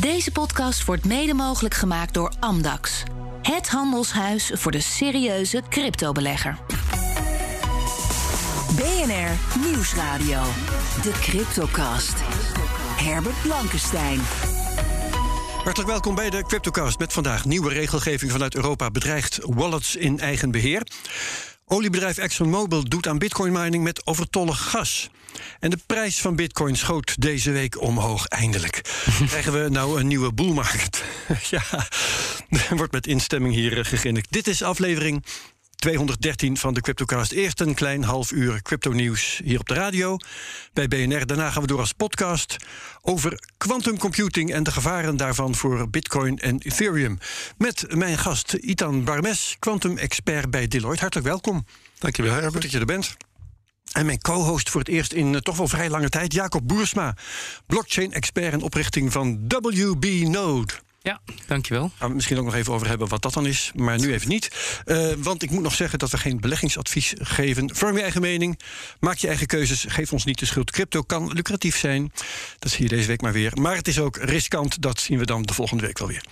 Deze podcast wordt mede mogelijk gemaakt door Amdax. Het handelshuis voor de serieuze cryptobelegger. BNR Nieuwsradio. De Cryptocast. Herbert Blankenstein. Hartelijk welkom bij de Cryptocast met vandaag nieuwe regelgeving vanuit Europa bedreigt wallets in eigen beheer. Oliebedrijf ExxonMobil doet aan bitcoin mining met overtollig gas. En de prijs van bitcoin schoot deze week omhoog, eindelijk. Krijgen we nou een nieuwe boelmarkt? ja, er wordt met instemming hier eh, gegrinnikt. Dit is aflevering 213 van de CryptoCast. Eerst een klein half uur crypto-nieuws hier op de radio bij BNR. Daarna gaan we door als podcast over quantum computing en de gevaren daarvan voor Bitcoin en Ethereum. Met mijn gast Itan Barmes, quantum-expert bij Deloitte. Hartelijk welkom. Dankjewel, Herbert. Goed dat je er bent. En mijn co-host voor het eerst in uh, toch wel vrij lange tijd, Jacob Boersma, blockchain-expert en oprichting van WB Node. Ja, dankjewel. Gaan we misschien ook nog even over hebben wat dat dan is, maar nu even niet. Uh, want ik moet nog zeggen dat we geen beleggingsadvies geven. Vorm je eigen mening, maak je eigen keuzes, geef ons niet de schuld. Crypto kan lucratief zijn, dat zie je deze week maar weer. Maar het is ook riskant, dat zien we dan de volgende week wel weer.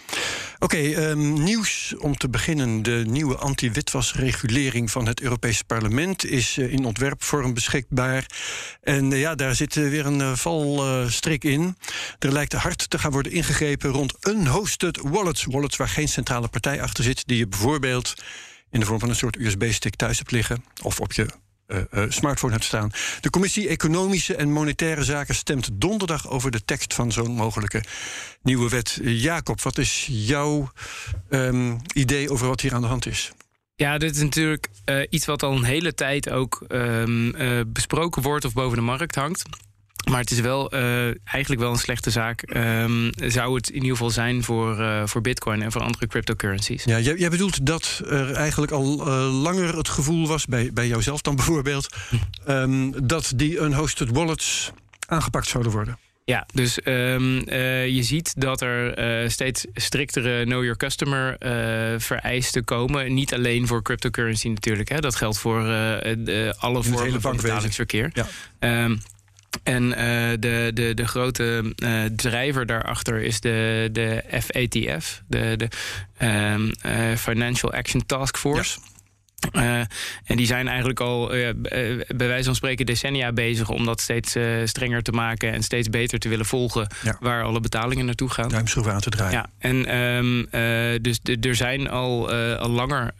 Oké, um, nieuws om te beginnen. De nieuwe anti-witwasregulering van het Europese parlement is uh, in ontwerpvorm beschikbaar. En uh, ja, daar zit weer een valstrik in. Er lijkt hard te gaan worden ingegrepen rond een hosted wallets. Wallets waar geen centrale partij achter zit, die je bijvoorbeeld in de vorm van een soort USB-stick thuis hebt liggen of op je smartphone hebt staan. De Commissie Economische en Monetaire Zaken stemt donderdag over de tekst van zo'n mogelijke nieuwe wet. Jacob, wat is jouw um, idee over wat hier aan de hand is? Ja, dit is natuurlijk uh, iets wat al een hele tijd ook um, besproken wordt of boven de markt hangt. Maar het is wel uh, eigenlijk wel een slechte zaak. Um, zou het in ieder geval zijn voor, uh, voor Bitcoin en voor andere cryptocurrencies. Ja, jij, jij bedoelt dat er eigenlijk al uh, langer het gevoel was, bij, bij jouzelf dan bijvoorbeeld, um, dat die unhosted wallets aangepakt zouden worden. Ja, dus um, uh, je ziet dat er uh, steeds striktere know your customer uh, vereisten komen. Niet alleen voor cryptocurrency natuurlijk. Hè. Dat geldt voor alle vormen van betalingsverkeer. Ja. Um, en uh, de, de, de grote uh, drijver daarachter is de, de FATF, de, de um, uh, Financial Action Task Force. Uh, en die zijn eigenlijk al uh, bij wijze van spreken decennia bezig om dat steeds strenger te maken en steeds beter te willen volgen ja. waar alle betalingen naartoe gaan. Duimschroeven aan te draaien. Ja, en um, dus er zijn al, al langer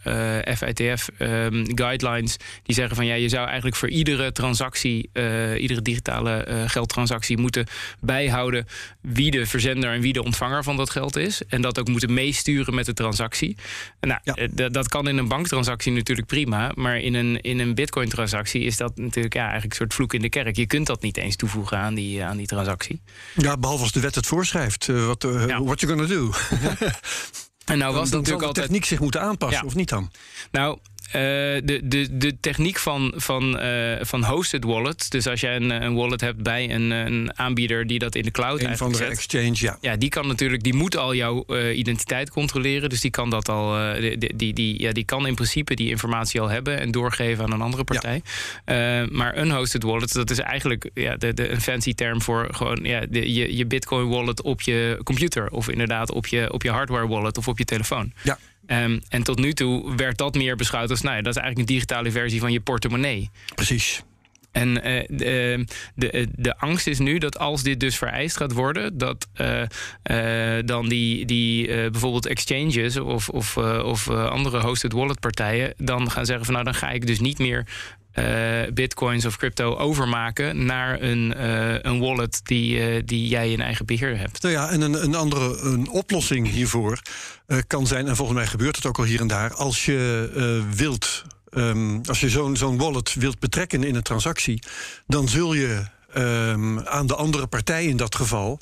FITF um, guidelines die zeggen van ja, je zou eigenlijk voor iedere transactie, iedere digitale geldtransactie moeten bijhouden wie de verzender en wie de ontvanger van dat geld is. En dat ook moeten meesturen met de transactie. Nou, ja. dat kan in een banktransactie natuurlijk natuurlijk prima. Maar in een, in een bitcoin-transactie is dat natuurlijk ja, eigenlijk een soort vloek in de kerk. Je kunt dat niet eens toevoegen aan die, aan die transactie. Ja, behalve als de wet het voorschrijft. Uh, wat uh, ja. what you gonna do? en nou was dan, natuurlijk de altijd... techniek zich moeten aanpassen, ja. of niet dan? Nou, de, de, de techniek van, van, uh, van hosted wallets. Dus als jij een, een wallet hebt bij een, een aanbieder die dat in de cloud een van de zet, exchange, ja. Ja, die kan natuurlijk, die moet al jouw identiteit controleren. Dus die kan dat al, die, die, die, ja, die kan in principe die informatie al hebben en doorgeven aan een andere partij. Ja. maar unhosted wallets, dat is eigenlijk ja, de, de, een fancy term voor gewoon ja, de, je, je Bitcoin wallet op je computer. Of inderdaad op je, op je hardware wallet of op je telefoon. Ja. Um, en tot nu toe werd dat meer beschouwd als, nou ja, dat is eigenlijk een digitale versie van je portemonnee. Precies. En uh, de, de, de angst is nu dat als dit dus vereist gaat worden, dat uh, uh, dan die, die bijvoorbeeld exchanges of, of, of andere hosted wallet partijen dan gaan zeggen van nou dan ga ik dus niet meer bitcoins of crypto overmaken naar een, uh, een wallet die, uh, die jij in eigen beheer hebt. Nou ja, en een, een andere een oplossing hiervoor kan zijn, en volgens mij gebeurt het ook al hier en daar, als je wilt. Um, als je zo'n zo'n wallet wilt betrekken in een transactie, dan zul je um, aan de andere partij in dat geval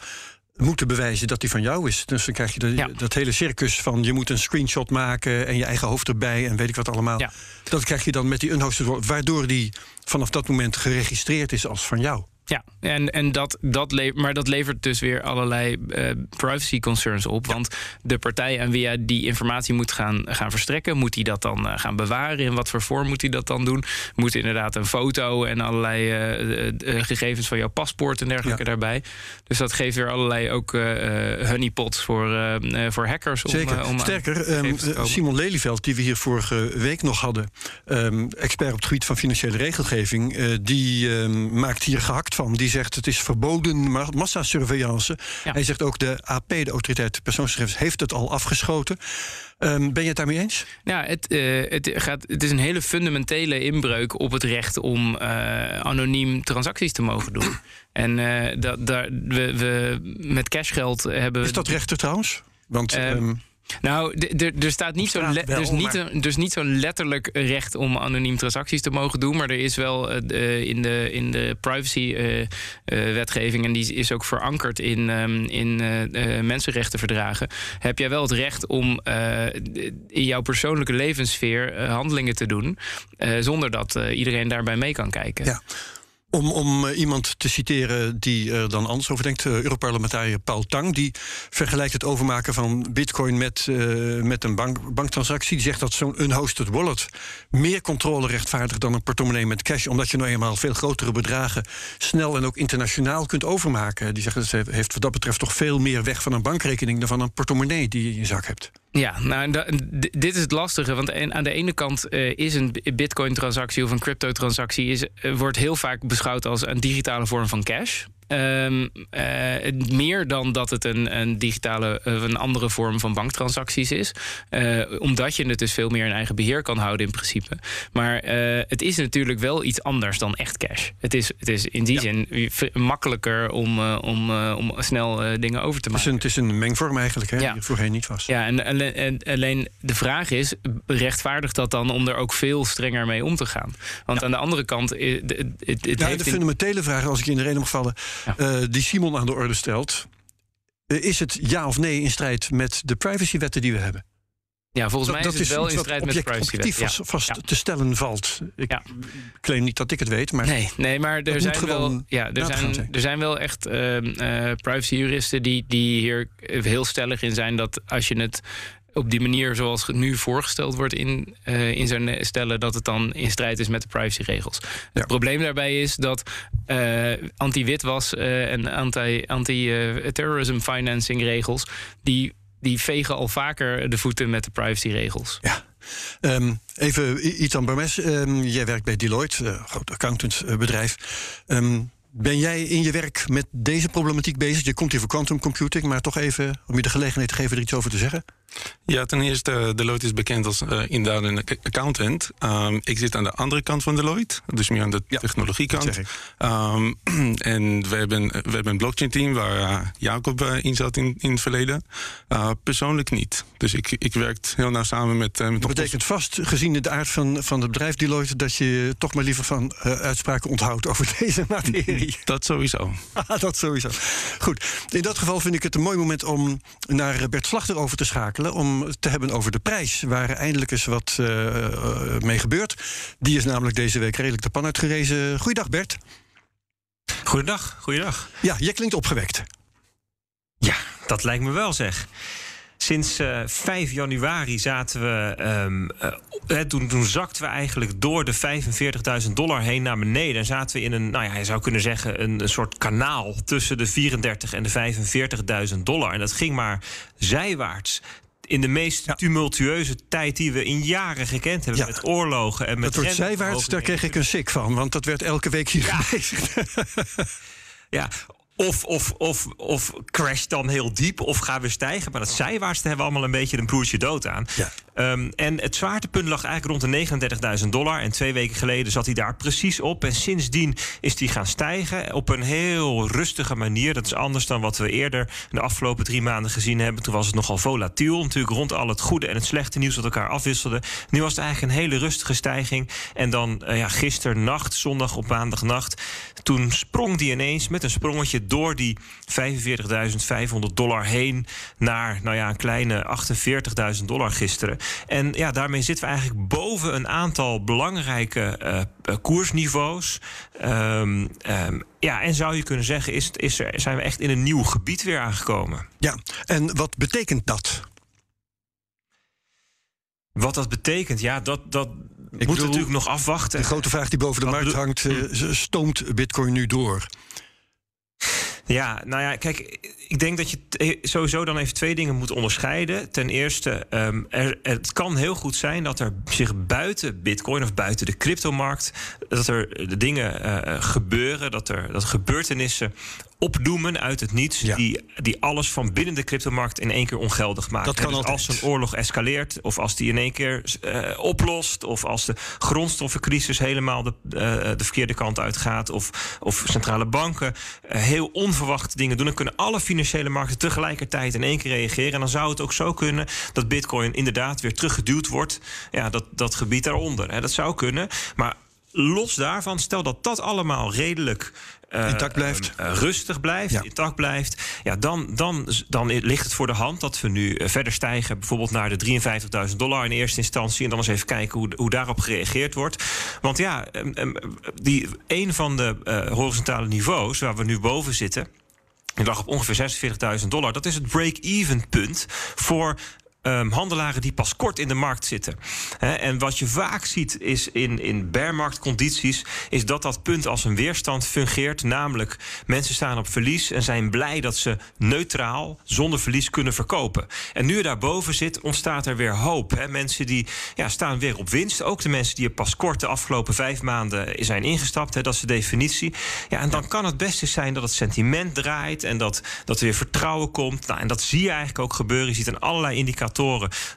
moeten bewijzen dat die van jou is. Dus dan krijg je de, ja. dat hele circus van je moet een screenshot maken en je eigen hoofd erbij en weet ik wat allemaal. Ja. Dat krijg je dan met die unhosted waardoor die vanaf dat moment geregistreerd is als van jou. Ja, en, en dat, dat levert, maar dat levert dus weer allerlei uh, privacy concerns op. Want de partij aan wie hij die informatie moet gaan, gaan verstrekken, moet hij dat dan uh, gaan bewaren? In wat voor vorm moet hij dat dan doen? Moet inderdaad een foto en allerlei uh, gegevens van jouw paspoort en dergelijke ja. daarbij. Dus dat geeft weer allerlei ook honeypots voor, voor hackers. Zeker. Om, om Sterker, um, Simon Lelyveld, die we hier vorige week nog hadden, um, expert op het gebied van financiële regelgeving, die um, maakt hier gehakt van. Die zegt het is verboden massasurveillance. Ja. Hij zegt ook de AP, de autoriteit persoonsgegevens, heeft het al afgeschoten. Um, ben je het daarmee eens? Ja, het, uh, het, gaat, het is een hele fundamentele inbreuk op het recht om uh, anoniem transacties te mogen doen. en uh, dat, daar, we, we, met cashgeld hebben. Is dat rechter trouwens? Want. Um, nou, er staat niet zo'n le dus niet, dus niet zo'n letterlijk recht om anoniem transacties te mogen doen. Maar er is wel uh, in de, in de privacy-wetgeving, uh, en die is ook verankerd in, um, in mensenrechtenverdragen. Heb jij wel het recht om in jouw persoonlijke levenssfeer handelingen te doen. zonder dat iedereen daarbij mee kan kijken. Ja. Om, om uh, iemand te citeren die er dan anders over denkt, uh, Europarlementariër Paul Tang, die vergelijkt het overmaken van bitcoin met, uh, met een bank, banktransactie. Die zegt dat zo'n unhosted wallet meer controle rechtvaardigt dan een portemonnee met cash, omdat je nou eenmaal veel grotere bedragen snel en ook internationaal kunt overmaken. Die zeggen dat heeft wat dat betreft toch veel meer weg van een bankrekening dan van een portemonnee die je in je zak hebt. Ja, nou, dit is het lastige. Want aan de ene kant uh, is een bitcoin-transactie of een crypto-transactie... Uh, wordt heel vaak beschouwd als een digitale vorm van cash. Um, uh, meer dan dat het een, een digitale, uh, een andere vorm van banktransacties is. Uh, omdat je het dus veel meer in eigen beheer kan houden in principe. Maar het is natuurlijk wel iets anders dan echt cash. Het is, het is in die ja. zin makkelijker om, om, om snel dingen over te maken. Het is een, het is een mengvorm eigenlijk, hè, ja. die voorheen niet was. Ja, en, en, en, alleen de vraag is, rechtvaardigt dat dan om er ook veel strenger mee om te gaan? Want ja. aan de andere kant... Het, het, het de fundamentele vraag, als ik in de reden mag vallen ja. uh, die Simon aan de orde stelt. Uh, is het ja of nee in strijd met de privacywetten die we hebben? Ja, volgens mij dat is het wel in strijd met de privacywet. objectief vast, vast ja. te stellen valt. Ik ja. claim niet dat ik het weet, maar... Nee, nee maar er zijn, wel, ja, er, zijn, zijn. er zijn wel echt uh, uh, privacyjuristen die, die hier heel stellig in zijn... dat als je het op die manier zoals het nu voorgesteld wordt in, uh, in zou stellen dat het dan in strijd is met de privacyregels. Ja. Het probleem daarbij is dat uh, anti-witwas uh, en anti-terrorism anti, financing regels die, die vegen al vaker de voeten met de privacyregels. Ja. Um, even Itan Barmes, um, jij werkt bij Deloitte, uh, groot accountantbedrijf. Um, ben jij in je werk met deze problematiek bezig? Je komt hier voor quantum computing, maar toch even om je de gelegenheid te geven er iets over te zeggen. Ja, ten eerste, Deloitte is bekend als uh, inderdaad een accountant. Um, ik zit aan de andere kant van Deloitte, dus meer aan de ja, technologiekant. Um, en we hebben, we hebben een blockchain team waar uh, Jacob uh, in zat in, in het verleden. persoonlijk niet. Dus ik, ik werk heel nauw samen met. met dat betekent vast, gezien de aard van, van het bedrijf Deloitte, dat je toch maar liever van uitspraken onthoudt over deze materie. dat sowieso. dat sowieso. Goed. In dat geval vind ik het een mooi moment om naar Bert Slachter over te schakelen om te hebben over de prijs, waar eindelijk eens wat uh, mee gebeurt. Die is namelijk deze week redelijk de pan uitgerezen. Goeiedag Bert. Goeiedag, goeiedag. Ja, je klinkt opgewekt. Ja, dat lijkt me wel zeg. Sinds uh, 5 januari zaten we. Um, uh, toen, toen zakten we eigenlijk door de 45.000 dollar heen naar beneden. En zaten we in een, nou ja, je zou kunnen zeggen, een, een soort kanaal tussen de 34 en de 45.000 dollar. En dat ging maar zijwaarts in de meest ja. tumultueuze tijd die we in jaren gekend hebben. Ja. Met oorlogen en met. Dat wordt zijwaarts, daar kreeg ik een sik van, want dat werd elke week hier ja. ja, of, of, of, of crash dan heel diep of gaan we stijgen. Maar dat zijwaartste hebben we allemaal een beetje een broertje dood aan. Ja. Um, en het zwaartepunt lag eigenlijk rond de 39.000 dollar. En twee weken geleden zat hij daar precies op. En sindsdien is hij gaan stijgen op een heel rustige manier. Dat is anders dan wat we eerder de afgelopen drie maanden gezien hebben. Toen was het nogal volatiel. Natuurlijk rond al het goede en het slechte nieuws dat elkaar afwisselden. Nu was het eigenlijk een hele rustige stijging. En dan uh, ja, gisternacht, zondag op maandagnacht. Toen sprong die ineens met een sprongetje door die 45.500 dollar heen naar nou ja, een kleine 48.000 dollar gisteren. En ja, daarmee zitten we eigenlijk boven een aantal belangrijke uh, koersniveaus. Um, um, ja, en zou je kunnen zeggen, is, is er, zijn we echt in een nieuw gebied weer aangekomen. Ja, en wat betekent dat? Wat dat betekent, ja, dat, dat ik moet natuurlijk nog afwachten. De grote vraag die boven de markt hangt, uh, stoomt Bitcoin nu door? Ja, nou ja, kijk, ik denk dat je eh, sowieso dan even twee dingen moet onderscheiden. Ten eerste, um, er, het kan heel goed zijn dat er zich buiten Bitcoin of buiten de cryptomarkt, dat er dingen uh, gebeuren, dat er dat gebeurtenissen opdoemen uit het niets. Die, die alles van binnen de cryptomarkt in één keer ongeldig maken. Dat kan dus als een oorlog escaleert, of als die in één keer uh, oplost, of als de grondstoffencrisis helemaal de, uh, de verkeerde kant uitgaat, of, of centrale banken uh, heel onverwachte dingen doen, dan kunnen alle financiële markten tegelijkertijd in één keer reageren. En dan zou het ook zo kunnen dat Bitcoin inderdaad weer teruggeduwd wordt. Ja, dat, dat gebied daaronder. Hè, dat zou kunnen. Maar los daarvan, stel dat dat allemaal redelijk uh, intact blijft. Uh, rustig blijft, ja. intact blijft. Ja, dan, dan, dan ligt het voor de hand dat we nu verder stijgen. Bijvoorbeeld naar de 53.000 dollar in eerste instantie. En dan eens even kijken hoe, hoe daarop gereageerd wordt. Want ja, um, die, een van de uh, horizontale niveaus waar we nu boven zitten. Die lag op ongeveer 46.000 dollar. Dat is het break-even punt voor um, handelaren die pas kort in de markt zitten. He, en wat je vaak ziet is in, in bearmarktcondities... is dat dat punt als een weerstand fungeert. Namelijk, mensen staan op verlies en zijn blij dat ze neutraal... zonder verlies kunnen verkopen. En nu je daarboven zit, ontstaat er weer hoop. He, mensen die ja, staan weer op winst. Ook de mensen die er pas kort de afgelopen vijf maanden zijn ingestapt. He, dat is de definitie. Ja, en dan kan het best eens zijn dat het sentiment draait... en dat, dat er weer vertrouwen komt. Nou, en dat zie je eigenlijk ook gebeuren. Je ziet aan allerlei indicatoren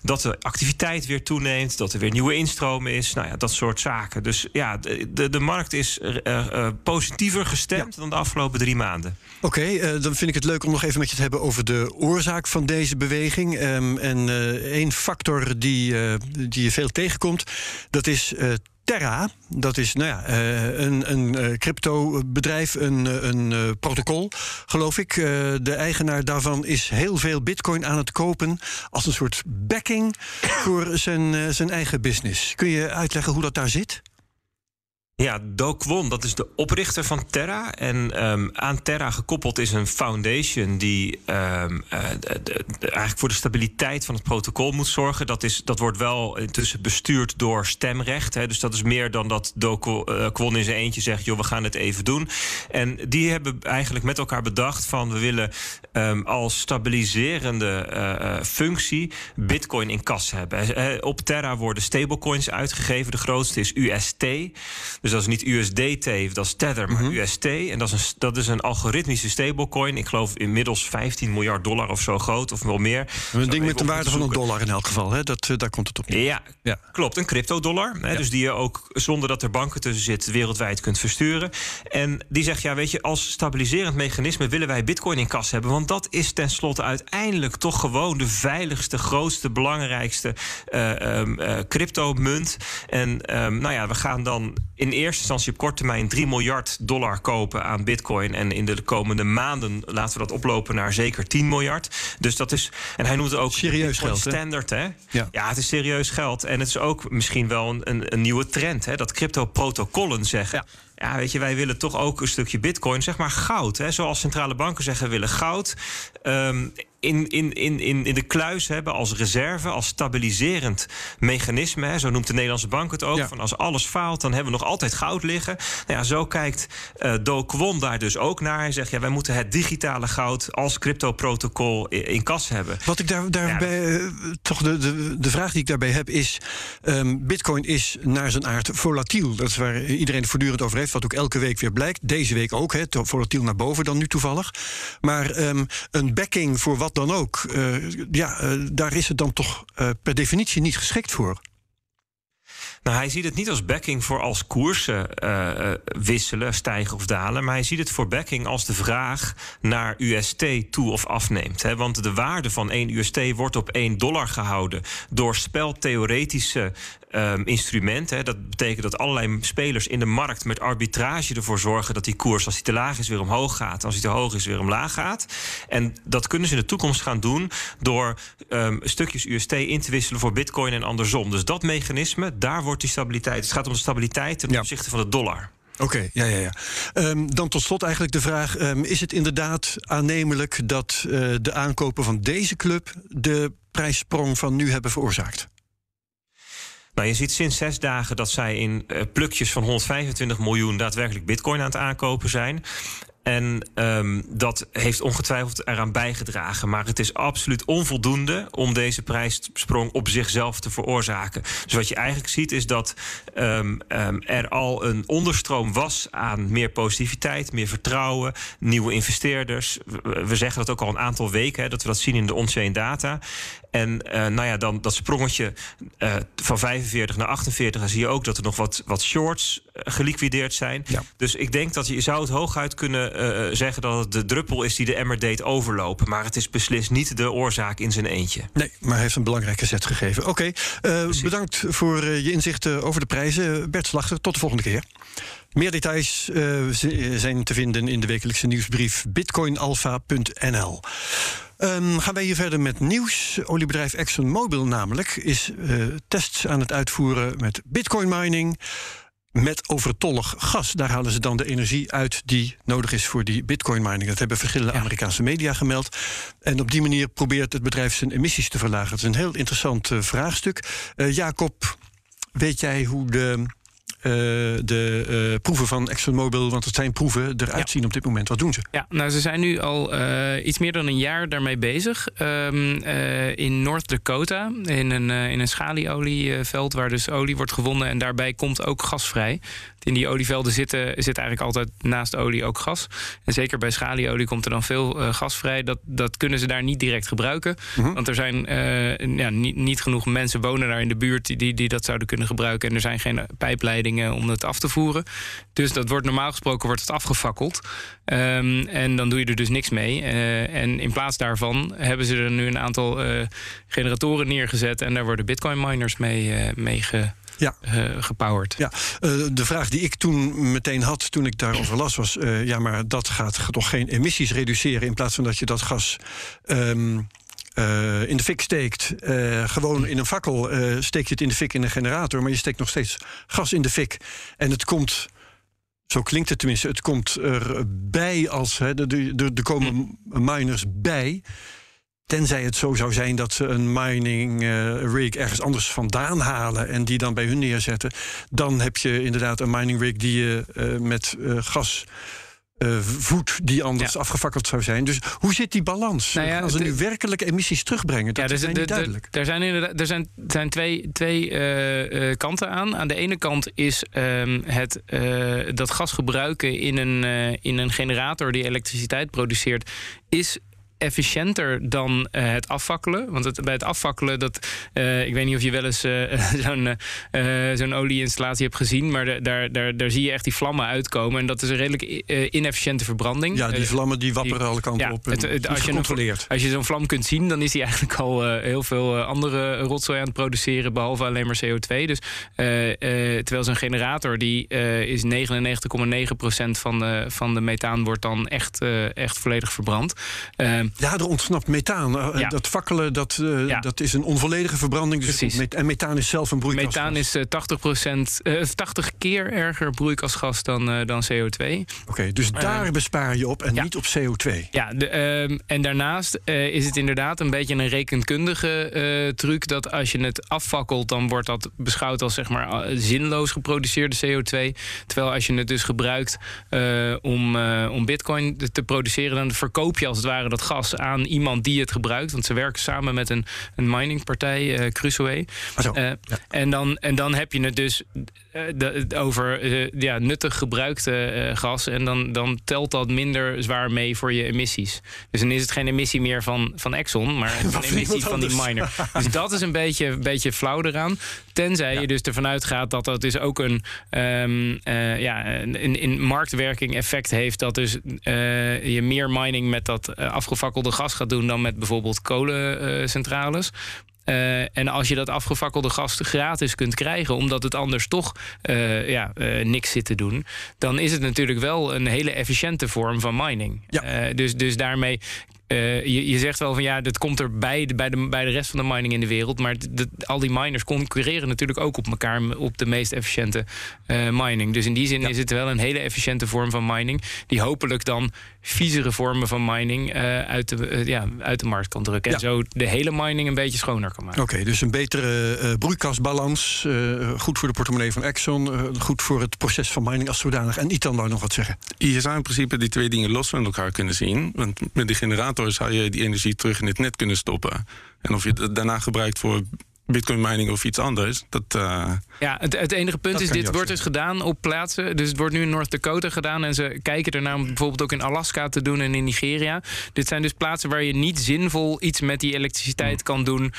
dat de activiteit weer toeneemt, dat er weer nieuwe instroom is. Nou ja, dat soort zaken. Dus ja, de, de markt is uh, uh, positiever gestemd dan de afgelopen drie maanden. Oké, okay, uh, dan vind ik het leuk om nog even met je te hebben over de oorzaak van deze beweging. Um, en één factor die, die je veel tegenkomt, dat is Terra, dat is nou ja, uh, een, een uh, crypto-bedrijf, een, een uh, protocol, geloof ik. de eigenaar daarvan is heel veel bitcoin aan het kopen als een soort backing voor zijn, zijn eigen business. Kun je uitleggen hoe dat daar zit? Ja, Do Kwon, dat is de oprichter van Terra. En um, aan Terra gekoppeld is een foundation die de, de, eigenlijk voor de stabiliteit van het protocol moet zorgen. Dat, is, dat wordt wel intussen bestuurd door stemrecht. Hè, dus dat is meer dan dat Do Kwon in zijn eentje zegt: joh, we gaan het even doen. En die hebben eigenlijk met elkaar bedacht van we willen um, als stabiliserende uh, functie Bitcoin in kas hebben. Op Terra worden stablecoins uitgegeven. De grootste is UST. Dus dat is niet USDT, dat is Tether, maar mm -hmm. UST. En dat is, een, dat is een algoritmische stablecoin. Ik geloof inmiddels 15 miljard dollar of zo groot, of wel meer. Een ding met de waarde van een dollar in elk geval, hè? Dat, daar komt het op neer. Ja, ja. klopt. Een cryptodollar. Hè, ja. Dus die je ook zonder dat er banken tussen zitten wereldwijd kunt versturen. En die zegt, ja, weet je, als stabiliserend mechanisme willen wij bitcoin in kas hebben. Want dat is tenslotte uiteindelijk toch gewoon de veiligste, grootste, belangrijkste uh, um, uh, crypto-munt. En um, nou ja, we gaan dan in eerste instantie op korte termijn 3 miljard dollar kopen aan bitcoin. En in de komende maanden laten we dat oplopen naar zeker 10 miljard. Dus dat is. En hij noemt het ook serieus geld. Standard, hè? Ja. ja, het is serieus geld. En het is ook misschien wel een, een, een nieuwe trend. Hè? Dat crypto-protocollen zeggen. Ja. Ja, weet je, wij willen toch ook een stukje bitcoin, zeg maar goud. Hè? Zoals centrale banken zeggen, we willen goud. Um, in, in, in, in de kluis hebben als reserve, als stabiliserend mechanisme. Hè, zo noemt de Nederlandse bank het ook. Ja. Van als alles faalt, dan hebben we nog altijd goud liggen. Nou ja, zo kijkt uh, Do Kwon daar dus ook naar. Hij zegt, ja, wij moeten het digitale goud als crypto-protocol in, in kas hebben. Wat ik daar, daarbij, ja, uh, toch de, de, de vraag die ik daarbij heb is... Um, bitcoin is naar zijn aard volatiel. Dat is waar iedereen het voortdurend over heeft, wat ook elke week weer blijkt. Deze week ook, hè, volatiel naar boven dan nu toevallig. Maar um, een backing voor wat dan ook, uh, ja, uh, daar is het dan toch uh, per definitie niet geschikt voor. Nou, hij ziet het niet als backing voor als koersen wisselen, stijgen of dalen. Maar hij ziet het voor backing als de vraag naar UST toe of afneemt. Hè? Want de waarde van 1 UST wordt op 1 dollar gehouden door speltheoretische um, instrument. Hè. Dat betekent dat allerlei spelers in de markt met arbitrage ervoor zorgen dat die koers, als die te laag is, weer omhoog gaat. Als die te hoog is, weer omlaag gaat. En dat kunnen ze in de toekomst gaan doen door um, stukjes UST in te wisselen voor Bitcoin en andersom. Dus dat mechanisme, daar wordt die stabiliteit. Het gaat om de stabiliteit ten opzichte van de dollar. Oké, ja, ja, ja. Um, dan tot slot eigenlijk de vraag: um, is het inderdaad aannemelijk dat uh, de aankopen van deze club de prijssprong van nu hebben veroorzaakt? Nou, je ziet sinds zes dagen dat zij in uh, plukjes van 125 miljoen daadwerkelijk bitcoin aan het aankopen zijn. En um, dat heeft ongetwijfeld eraan bijgedragen. Maar het is absoluut onvoldoende om deze prijssprong op zichzelf te veroorzaken. Dus wat je eigenlijk ziet is dat um, um, er al een onderstroom was aan meer positiviteit, meer vertrouwen, nieuwe investeerders. We zeggen dat ook al een aantal weken, hè, dat we dat zien in de on-chain data. En uh, nou ja, dan dat sprongetje uh, van 45 naar 48, dan zie je ook dat er nog wat, wat shorts uh, geliquideerd zijn. Ja. Dus ik denk dat je, je zou het hooguit kunnen zeggen dat het de druppel is die de emmer deed overlopen. Maar het is beslist niet de oorzaak in zijn eentje. Nee, maar hij heeft een belangrijke zet gegeven. Oké, okay, bedankt voor je inzichten over de prijzen. Bert Slachter, tot de volgende keer. Meer details zijn te vinden in de wekelijkse nieuwsbrief bitcoinalpha.nl. Um, gaan wij hier verder met nieuws. Oliebedrijf ExxonMobil namelijk is uh, tests aan het uitvoeren met bitcoin mining met overtollig gas. Daar halen ze dan de energie uit die nodig is voor die bitcoin mining. Dat hebben verschillende. Amerikaanse media gemeld. En op die manier probeert het bedrijf zijn emissies te verlagen. Het is een heel interessant uh, vraagstuk. Uh, Jacob, weet jij hoe de uh, de uh, proeven van ExxonMobil, want het zijn proeven, eruit zien op dit moment. Wat doen ze? Ja, nou, ze zijn nu al uh, iets meer dan een jaar daarmee bezig. Um, in North Dakota, in een, in een schalieolieveld waar dus olie wordt gewonnen. En daarbij komt ook gas vrij. In die olievelden zitten, zit eigenlijk altijd naast olie ook gas. En zeker bij schalieolie komt er dan veel uh, gas vrij. Dat, dat kunnen ze daar niet direct gebruiken. Uh -huh. Want er zijn uh, ja, niet, niet, genoeg mensen wonen daar in de buurt die, die, die dat zouden kunnen gebruiken. En er zijn geen pijpleidingen om het af te voeren. Dus dat wordt normaal gesproken wordt het afgefakkeld. Um, en dan doe je er dus niks mee. Uh, en in plaats daarvan hebben ze er nu een aantal generatoren neergezet. En daar worden bitcoin miners mee, mee ge, ja. Uh, gepowerd. Ja, uh, de vraag die ik toen meteen had toen ik daarover las was: uh, ja, maar dat gaat toch geen emissies reduceren in plaats van dat je dat gas. Um, uh, in de fik steekt. Uh, gewoon in een fakkel uh, steek je het in de fik in een generator, maar je steekt nog steeds gas in de fik. En het komt. Zo klinkt het tenminste. Het komt erbij als. Hè, er komen miners bij. Tenzij het zo zou zijn dat ze een mining rig ergens anders vandaan halen en die dan bij hun neerzetten. Dan heb je inderdaad een mining rig die je met gas. Uh, voet die anders ja. afgefakkeld zou zijn. Dus hoe zit die balans? Nou ja, Als ze nu werkelijk emissies terugbrengen, dat ja, is niet duidelijk. Er zijn, inderdaad, er zijn, zijn twee, twee uh, uh, kanten aan. Aan de ene kant is um, het, dat gas gebruiken in een, in een generator die elektriciteit produceert... is efficiënter dan uh, het afvakkelen. Want het, bij het afvakkelen, dat, uh, ik weet niet of je wel eens uh, zo'n zo'n olieinstallatie hebt gezien, maar de, daar, daar, daar zie je echt die vlammen uitkomen. En dat is een redelijk inefficiënte verbranding. Ja, die vlammen die wapperen alle kanten ja, op. Het, het, als, je als je zo'n vlam kunt zien, dan is die eigenlijk al heel veel andere rotzooi aan het produceren, behalve alleen maar CO2. Dus terwijl zo'n generator, die is 99,9% van de, van de methaan wordt dan echt, echt volledig verbrand. Ehm, ja, er ontsnapt methaan. Ja. Dat fakkelen, dat, uh, ja. dat is een onvolledige verbranding. Dus Precies. en methaan is zelf een broeikasgas. Methaan is uh, 80%, uh, 80 keer erger broeikasgas dan, uh, dan CO2. Oké, okay, dus daar bespaar je op en ja. niet op CO2. Ja, de, ehm, en daarnaast eh, is het inderdaad een beetje een rekenkundige truc... dat als je het afvakkelt, dan wordt dat beschouwd als zeg maar, zinloos geproduceerde CO2. Terwijl als je het dus gebruikt om, om bitcoin te produceren... dan verkoop je als het ware dat gas aan iemand die het gebruikt. Want ze werken samen met een, een miningpartij, uh, Crusoe. Uh, ja. en, dan, en dan heb je het dus uh, de, over ja, nuttig gebruikte gas. En dan, dan telt dat minder zwaar mee voor je emissies. Dus dan is het geen emissie meer van, van Exxon, maar een emissie van die miner. dus dat is een beetje, een beetje flauw eraan. Tenzij ja. je dus ervan uitgaat dat dat dus ook een, um, ja, een, in marktwerking effect heeft. Dat dus je meer mining met dat afgevallen gefakkelde gas gaat doen dan met bijvoorbeeld kolencentrales. Uh, en als je dat afgefakkelde gas gratis kunt krijgen, omdat het anders toch uh, ja, uh, niks zit te doen, dan is het natuurlijk wel een hele efficiënte vorm van mining. Ja. dus, dus daarmee uh, je, je, zegt wel van ja, dat komt er bij de, bij de, bij de rest van de mining in de wereld. Maar de, al die miners concurreren natuurlijk ook op elkaar op de meest efficiënte uh, mining. Dus in die zin is het wel een hele efficiënte vorm van mining. Die hopelijk dan viezere vormen van mining uh, uit, de, ja, uit de markt kan drukken. Ja. En zo de hele mining een beetje schoner kan maken. Oké, dus een betere broeikasbalans. goed voor de portemonnee van Exxon. goed voor het proces van mining als zodanig. En Itan wou nog wat zeggen. Je zou in principe die twee dingen los van elkaar kunnen zien. Want met de generator zou je die energie terug in het net kunnen stoppen. En of je het daarna gebruikt voor Bitcoin mining of iets anders. Dat, uh, ja, het, het, enige punt is, dit wordt dus gedaan op plaatsen. Dus het wordt nu in North Dakota gedaan. En ze kijken ernaar om bijvoorbeeld ook in Alaska te doen en in Nigeria. Dit zijn dus plaatsen waar je niet zinvol iets met die elektriciteit kan doen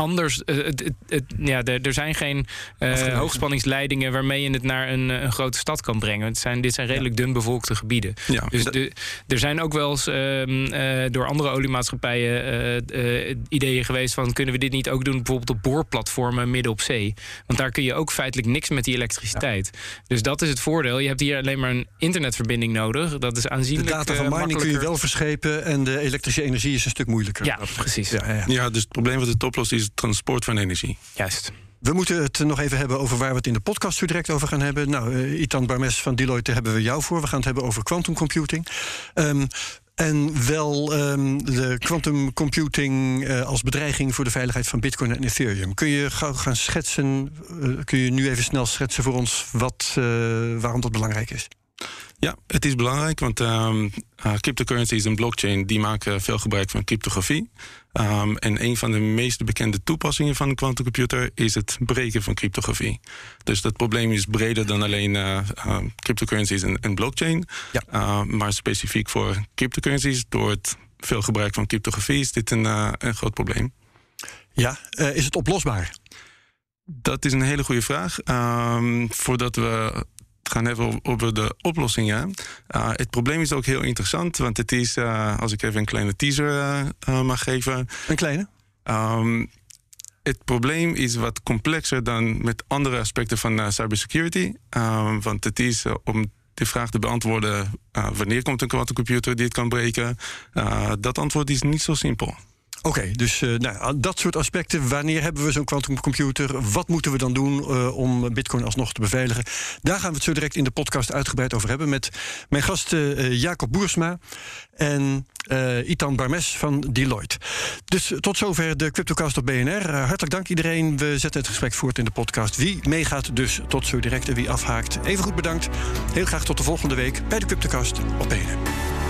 anders. Uh, het, het, ja, er zijn geen uh, hoogspanningsleidingen waarmee je het naar een, eh, een, grote stad kan brengen. Het zijn, dit zijn redelijk dun bevolkte gebieden. Ja. Dus de, er zijn ook wel eens uh, door andere oliemaatschappijen ideeën geweest van kunnen we dit niet ook doen bijvoorbeeld op boorplatformen midden op zee. Want daar kun je ook feitelijk niks met die elektriciteit. Dus dat is het voordeel. Je hebt hier alleen maar een internetverbinding nodig. Dat is aanzienlijk. De data van mining kun je wel verschepen en de elektrische energie is een stuk moeilijker. Ja, precies. Ja, ja, dus het probleem wat het oplost is transport van energie. Juist. We moeten het nog even hebben over waar we het in de podcast zo direct over gaan hebben. Nou, uh, Itan Barmes van Deloitte hebben we jou voor. We gaan het hebben over quantum computing. Um, en wel um, de quantum computing uh, als bedreiging voor de veiligheid van Bitcoin en Ethereum. Kun je gauw gaan schetsen? Uh, kun je nu even snel schetsen voor ons wat, waarom dat belangrijk is? Ja, het is belangrijk, want um, uh, cryptocurrencies en blockchain die maken veel gebruik van cryptografie. Um, en een van de meest bekende toepassingen van een quantumcomputer is het breken van cryptografie. Dus dat probleem is breder dan alleen uh, uh, cryptocurrencies en, en blockchain. Ja. Maar specifiek voor cryptocurrencies, door het veel gebruik van cryptografie, is dit een, uh, een groot probleem. Ja, is het oplosbaar? Dat is een hele goede vraag. Um, voordat we gaan hebben over de oplossingen. Uh, het probleem is ook heel interessant, want het is, uh, als ik even een kleine teaser uh, mag geven. Een kleine? Um, het probleem is wat complexer dan met andere aspecten van cybersecurity. Um, want het is om de vraag te beantwoorden: wanneer komt een quantumcomputer die het kan breken? dat antwoord is niet zo simpel. Oké, dus uh, nou, dat soort aspecten. Wanneer hebben we zo'n quantumcomputer? Wat moeten we dan doen uh, om Bitcoin alsnog te beveiligen? Daar gaan we het zo direct in de podcast uitgebreid over hebben met mijn gasten uh, Jacob Boersma en Itan Barmes van Deloitte. Dus tot zover de Cryptocast op BNR. hartelijk dank iedereen. We zetten het gesprek voort in de podcast. Wie meegaat, dus tot zo direct en wie afhaakt. Even goed bedankt. Heel graag tot de volgende week bij de Cryptocast op BNR.